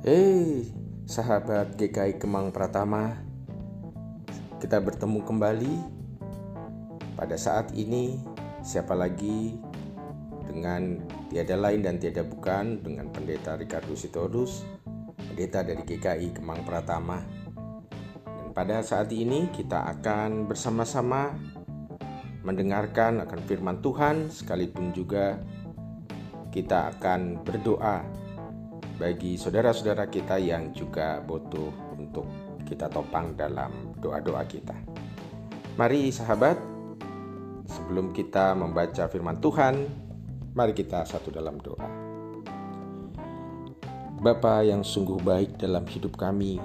Hei, sahabat GKI Kemang Pratama, kita bertemu kembali pada saat ini. Siapa lagi dengan tiada lain dan tiada bukan dengan Pendeta Ricardo Sitorus, pendeta dari GKI Kemang Pratama. Dan pada saat ini kita akan bersama-sama mendengarkan akan firman Tuhan sekalipun juga kita akan berdoa bagi saudara-saudara kita yang juga butuh untuk kita topang dalam doa-doa kita. Mari sahabat, sebelum kita membaca firman Tuhan, mari kita satu dalam doa. Bapa yang sungguh baik dalam hidup kami,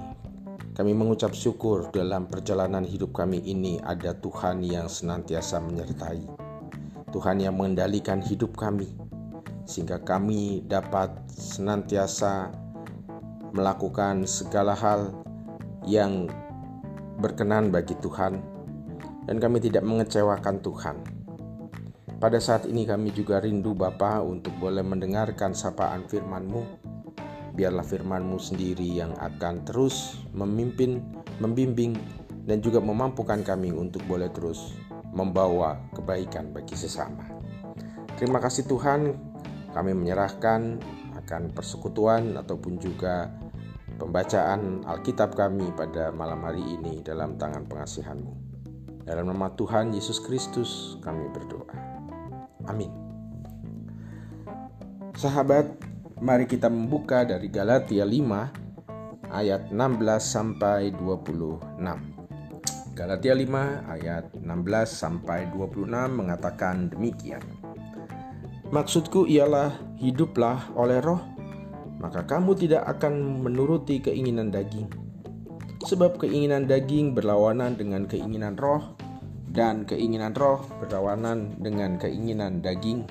kami mengucap syukur dalam perjalanan hidup kami ini ada Tuhan yang senantiasa menyertai. Tuhan yang mengendalikan hidup kami, sehingga kami dapat senantiasa melakukan segala hal yang berkenan bagi Tuhan dan kami tidak mengecewakan Tuhan. Pada saat ini kami juga rindu Bapa untuk boleh mendengarkan sapaan firman-Mu. Biarlah firman-Mu sendiri yang akan terus memimpin, membimbing, dan juga memampukan kami untuk boleh terus membawa kebaikan bagi sesama. Terima kasih Tuhan, kami menyerahkan akan persekutuan ataupun juga pembacaan Alkitab kami pada malam hari ini dalam tangan pengasihanmu. Dalam nama Tuhan Yesus Kristus kami berdoa. Amin. Sahabat, mari kita membuka dari Galatia 5 ayat 16 sampai 26. Galatia 5 ayat 16 sampai 26 mengatakan demikian. Maksudku ialah hiduplah oleh roh, maka kamu tidak akan menuruti keinginan daging. Sebab keinginan daging berlawanan dengan keinginan roh, dan keinginan roh berlawanan dengan keinginan daging,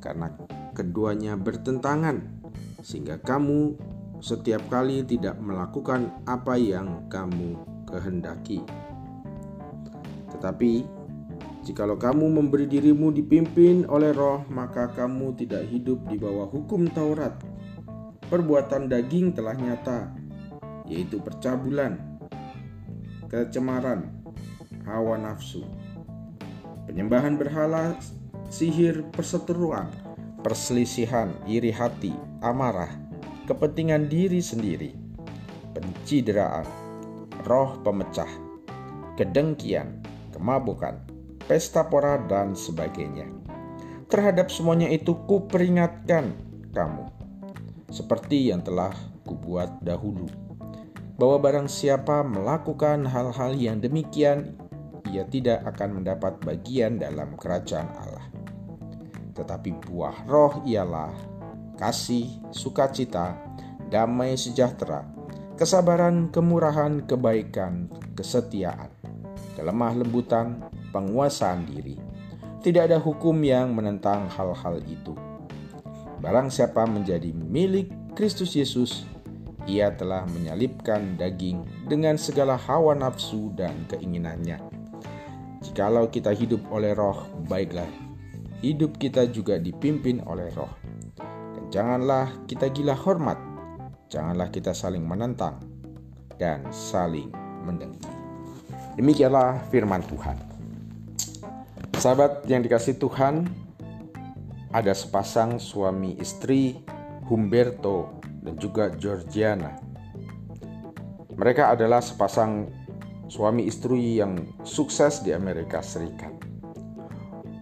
karena keduanya bertentangan, sehingga kamu setiap kali tidak melakukan apa yang kamu kehendaki. Tetapi Jikalau kamu memberi dirimu dipimpin oleh roh, maka kamu tidak hidup di bawah hukum Taurat. Perbuatan daging telah nyata, yaitu percabulan, kecemaran, hawa nafsu, penyembahan berhala, sihir, perseteruan, perselisihan, iri hati, amarah, kepentingan diri sendiri, pencideraan, roh pemecah, kedengkian, kemabukan, pesta pora, dan sebagainya. Terhadap semuanya itu kuperingatkan kamu, seperti yang telah kubuat dahulu, bahwa barang siapa melakukan hal-hal yang demikian, ia tidak akan mendapat bagian dalam kerajaan Allah. Tetapi buah roh ialah kasih, sukacita, damai sejahtera, kesabaran, kemurahan, kebaikan, kesetiaan, kelemah lembutan, penguasaan diri. Tidak ada hukum yang menentang hal-hal itu. Barang siapa menjadi milik Kristus Yesus, ia telah menyalipkan daging dengan segala hawa nafsu dan keinginannya. Jikalau kita hidup oleh roh, baiklah. Hidup kita juga dipimpin oleh roh. Dan janganlah kita gila hormat, janganlah kita saling menentang, dan saling mendengki. Demikianlah firman Tuhan. Sahabat yang dikasih Tuhan, ada sepasang suami istri Humberto dan juga Georgiana. Mereka adalah sepasang suami istri yang sukses di Amerika Serikat.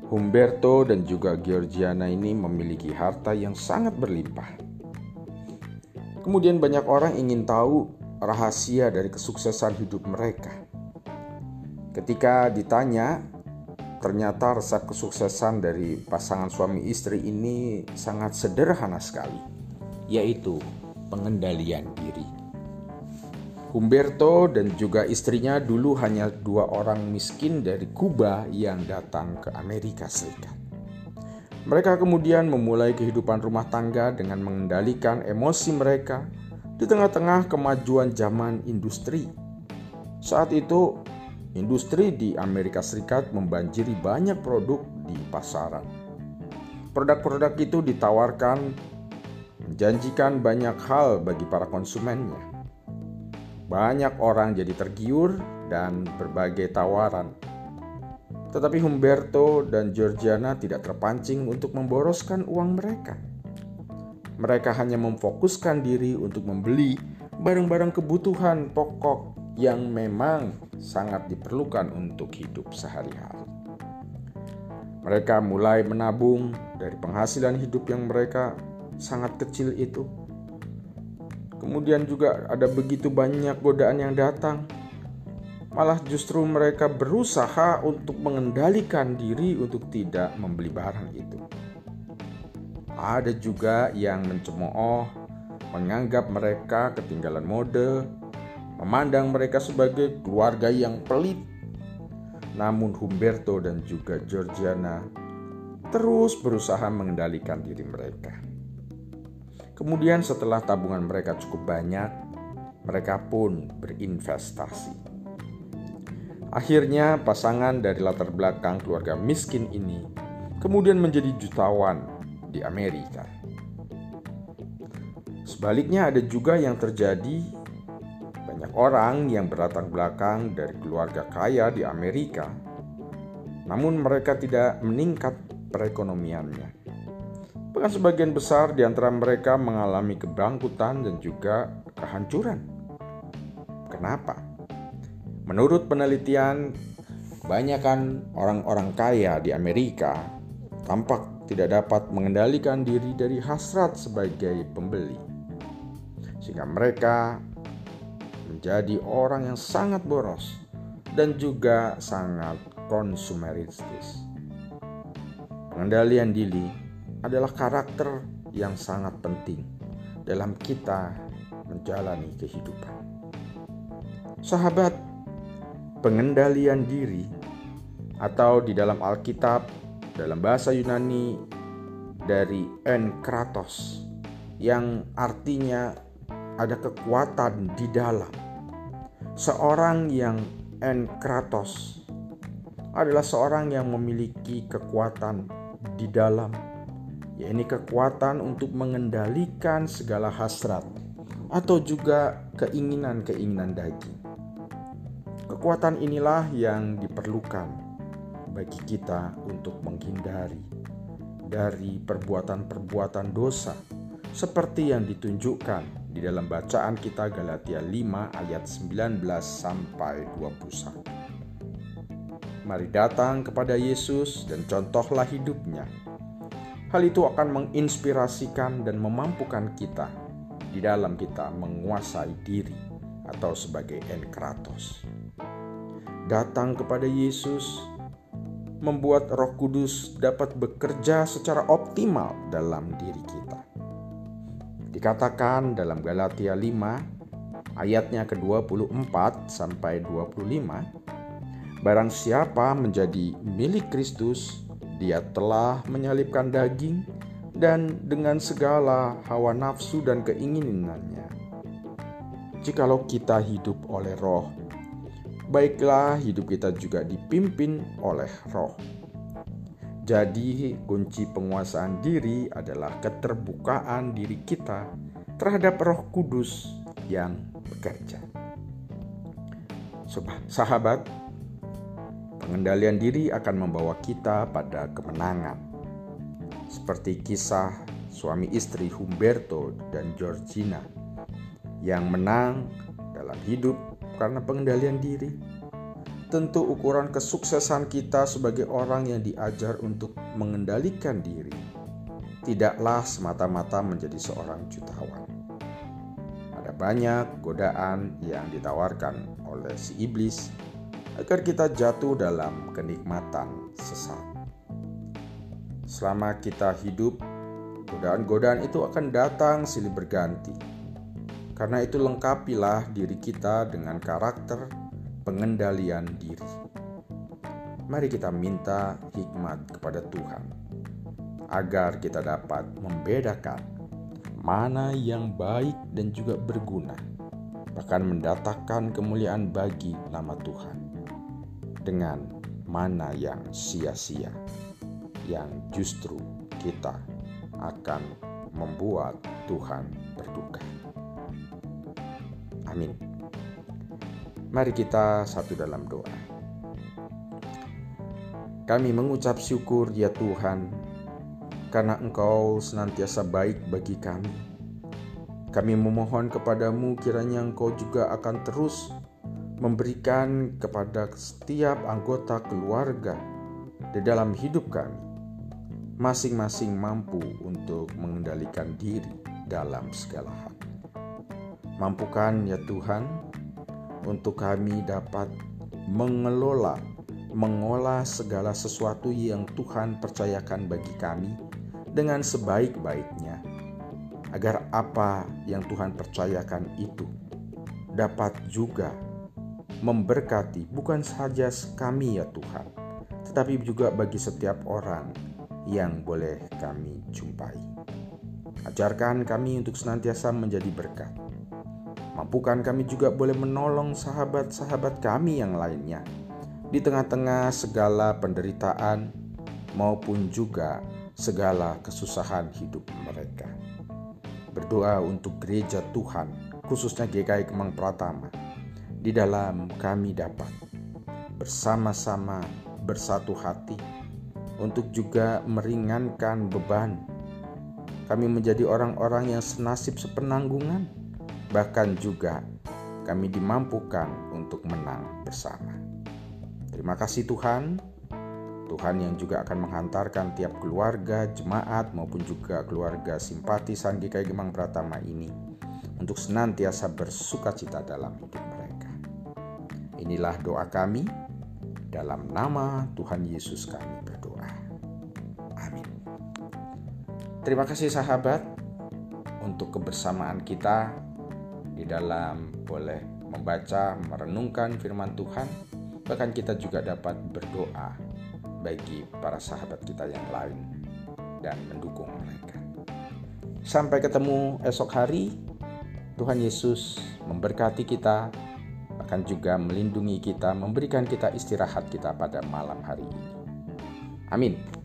Humberto dan juga Georgiana ini memiliki harta yang sangat berlimpah. Kemudian banyak orang ingin tahu rahasia dari kesuksesan hidup mereka. Ketika ditanya Ternyata resep kesuksesan dari pasangan suami istri ini sangat sederhana sekali, yaitu pengendalian diri. Humberto dan juga istrinya dulu hanya dua orang miskin dari Kuba yang datang ke Amerika Serikat. Mereka kemudian memulai kehidupan rumah tangga dengan mengendalikan emosi mereka di tengah-tengah kemajuan zaman industri. Saat itu, Industri di Amerika Serikat membanjiri banyak produk di pasaran. Produk-produk itu ditawarkan menjanjikan banyak hal bagi para konsumennya. Banyak orang jadi tergiur dan berbagai tawaran. Tetapi Humberto dan Georgiana tidak terpancing untuk memboroskan uang mereka. Mereka hanya memfokuskan diri untuk membeli barang-barang kebutuhan pokok yang memang sangat diperlukan untuk hidup sehari-hari. Mereka mulai menabung dari penghasilan hidup yang mereka sangat kecil itu. Kemudian juga ada begitu banyak godaan yang datang. Malah justru mereka berusaha untuk mengendalikan diri untuk tidak membeli barang itu. Ada juga yang mencemooh, menganggap mereka ketinggalan mode, memandang mereka sebagai keluarga yang pelit. Namun Humberto dan juga Georgiana terus berusaha mengendalikan diri mereka. Kemudian setelah tabungan mereka cukup banyak, mereka pun berinvestasi. Akhirnya pasangan dari latar belakang keluarga miskin ini kemudian menjadi jutawan di Amerika. Sebaliknya ada juga yang terjadi banyak orang yang berlatar belakang dari keluarga kaya di Amerika, namun mereka tidak meningkat perekonomiannya. Bahkan sebagian besar di antara mereka mengalami kebangkutan dan juga kehancuran. Kenapa? Menurut penelitian, kebanyakan orang-orang kaya di Amerika tampak tidak dapat mengendalikan diri dari hasrat sebagai pembeli. Sehingga mereka menjadi orang yang sangat boros dan juga sangat konsumeristis. Pengendalian diri adalah karakter yang sangat penting dalam kita menjalani kehidupan. Sahabat, pengendalian diri atau di dalam Alkitab dalam bahasa Yunani dari enkratos yang artinya ada kekuatan di dalam. Seorang yang enkratos adalah seorang yang memiliki kekuatan di dalam yakni kekuatan untuk mengendalikan segala hasrat atau juga keinginan-keinginan daging. Kekuatan inilah yang diperlukan bagi kita untuk menghindari dari perbuatan-perbuatan dosa seperti yang ditunjukkan di dalam bacaan kita Galatia 5 ayat 19 sampai 21. Mari datang kepada Yesus dan contohlah hidupnya Hal itu akan menginspirasikan dan memampukan kita di dalam kita menguasai diri atau sebagai enkratos. Datang kepada Yesus membuat Roh Kudus dapat bekerja secara optimal dalam diri kita. Dikatakan dalam Galatia 5 ayatnya ke-24 sampai 25, barang siapa menjadi milik Kristus, dia telah menyalipkan daging dan dengan segala hawa nafsu dan keinginannya. Jikalau kita hidup oleh roh, baiklah hidup kita juga dipimpin oleh roh. Jadi, kunci penguasaan diri adalah keterbukaan diri kita terhadap Roh Kudus yang bekerja. Sahabat, Pengendalian diri akan membawa kita pada kemenangan. Seperti kisah suami istri Humberto dan Georgina yang menang dalam hidup karena pengendalian diri. Tentu ukuran kesuksesan kita sebagai orang yang diajar untuk mengendalikan diri tidaklah semata-mata menjadi seorang jutawan. Ada banyak godaan yang ditawarkan oleh si iblis agar kita jatuh dalam kenikmatan sesat. Selama kita hidup, godaan-godaan itu akan datang silih berganti. Karena itu lengkapilah diri kita dengan karakter pengendalian diri. Mari kita minta hikmat kepada Tuhan agar kita dapat membedakan mana yang baik dan juga berguna, bahkan mendatangkan kemuliaan bagi nama Tuhan dengan mana yang sia-sia, yang justru kita akan membuat Tuhan berduka. Amin. Mari kita satu dalam doa. Kami mengucap syukur ya Tuhan karena Engkau senantiasa baik bagi kami. Kami memohon kepadamu kiranya Engkau juga akan terus memberikan kepada setiap anggota keluarga di dalam hidup kami masing-masing mampu untuk mengendalikan diri dalam segala hal. Mampukan ya Tuhan untuk kami dapat mengelola, mengolah segala sesuatu yang Tuhan percayakan bagi kami dengan sebaik-baiknya, agar apa yang Tuhan percayakan itu dapat juga memberkati bukan saja kami ya Tuhan, tetapi juga bagi setiap orang yang boleh kami jumpai. Ajarkan kami untuk senantiasa menjadi berkat. Mampukan kami juga boleh menolong sahabat-sahabat kami yang lainnya di tengah-tengah segala penderitaan maupun juga segala kesusahan hidup mereka. Berdoa untuk gereja Tuhan, khususnya GKI Kemang Pratama, di dalam kami dapat bersama-sama bersatu hati untuk juga meringankan beban. Kami menjadi orang-orang yang senasib sepenanggungan, bahkan juga kami dimampukan untuk menang bersama. Terima kasih Tuhan. Tuhan yang juga akan menghantarkan tiap keluarga, jemaat maupun juga keluarga simpatisan GKI Gemang Pratama ini untuk senantiasa bersuka cita dalam hidup mereka. Inilah doa kami dalam nama Tuhan Yesus kami berdoa. Amin. Terima kasih sahabat untuk kebersamaan kita di dalam boleh membaca, merenungkan firman Tuhan. Bahkan kita juga dapat berdoa bagi para sahabat kita yang lain dan mendukung mereka. Sampai ketemu esok hari. Tuhan Yesus memberkati kita akan juga melindungi kita, memberikan kita istirahat kita pada malam hari ini. Amin.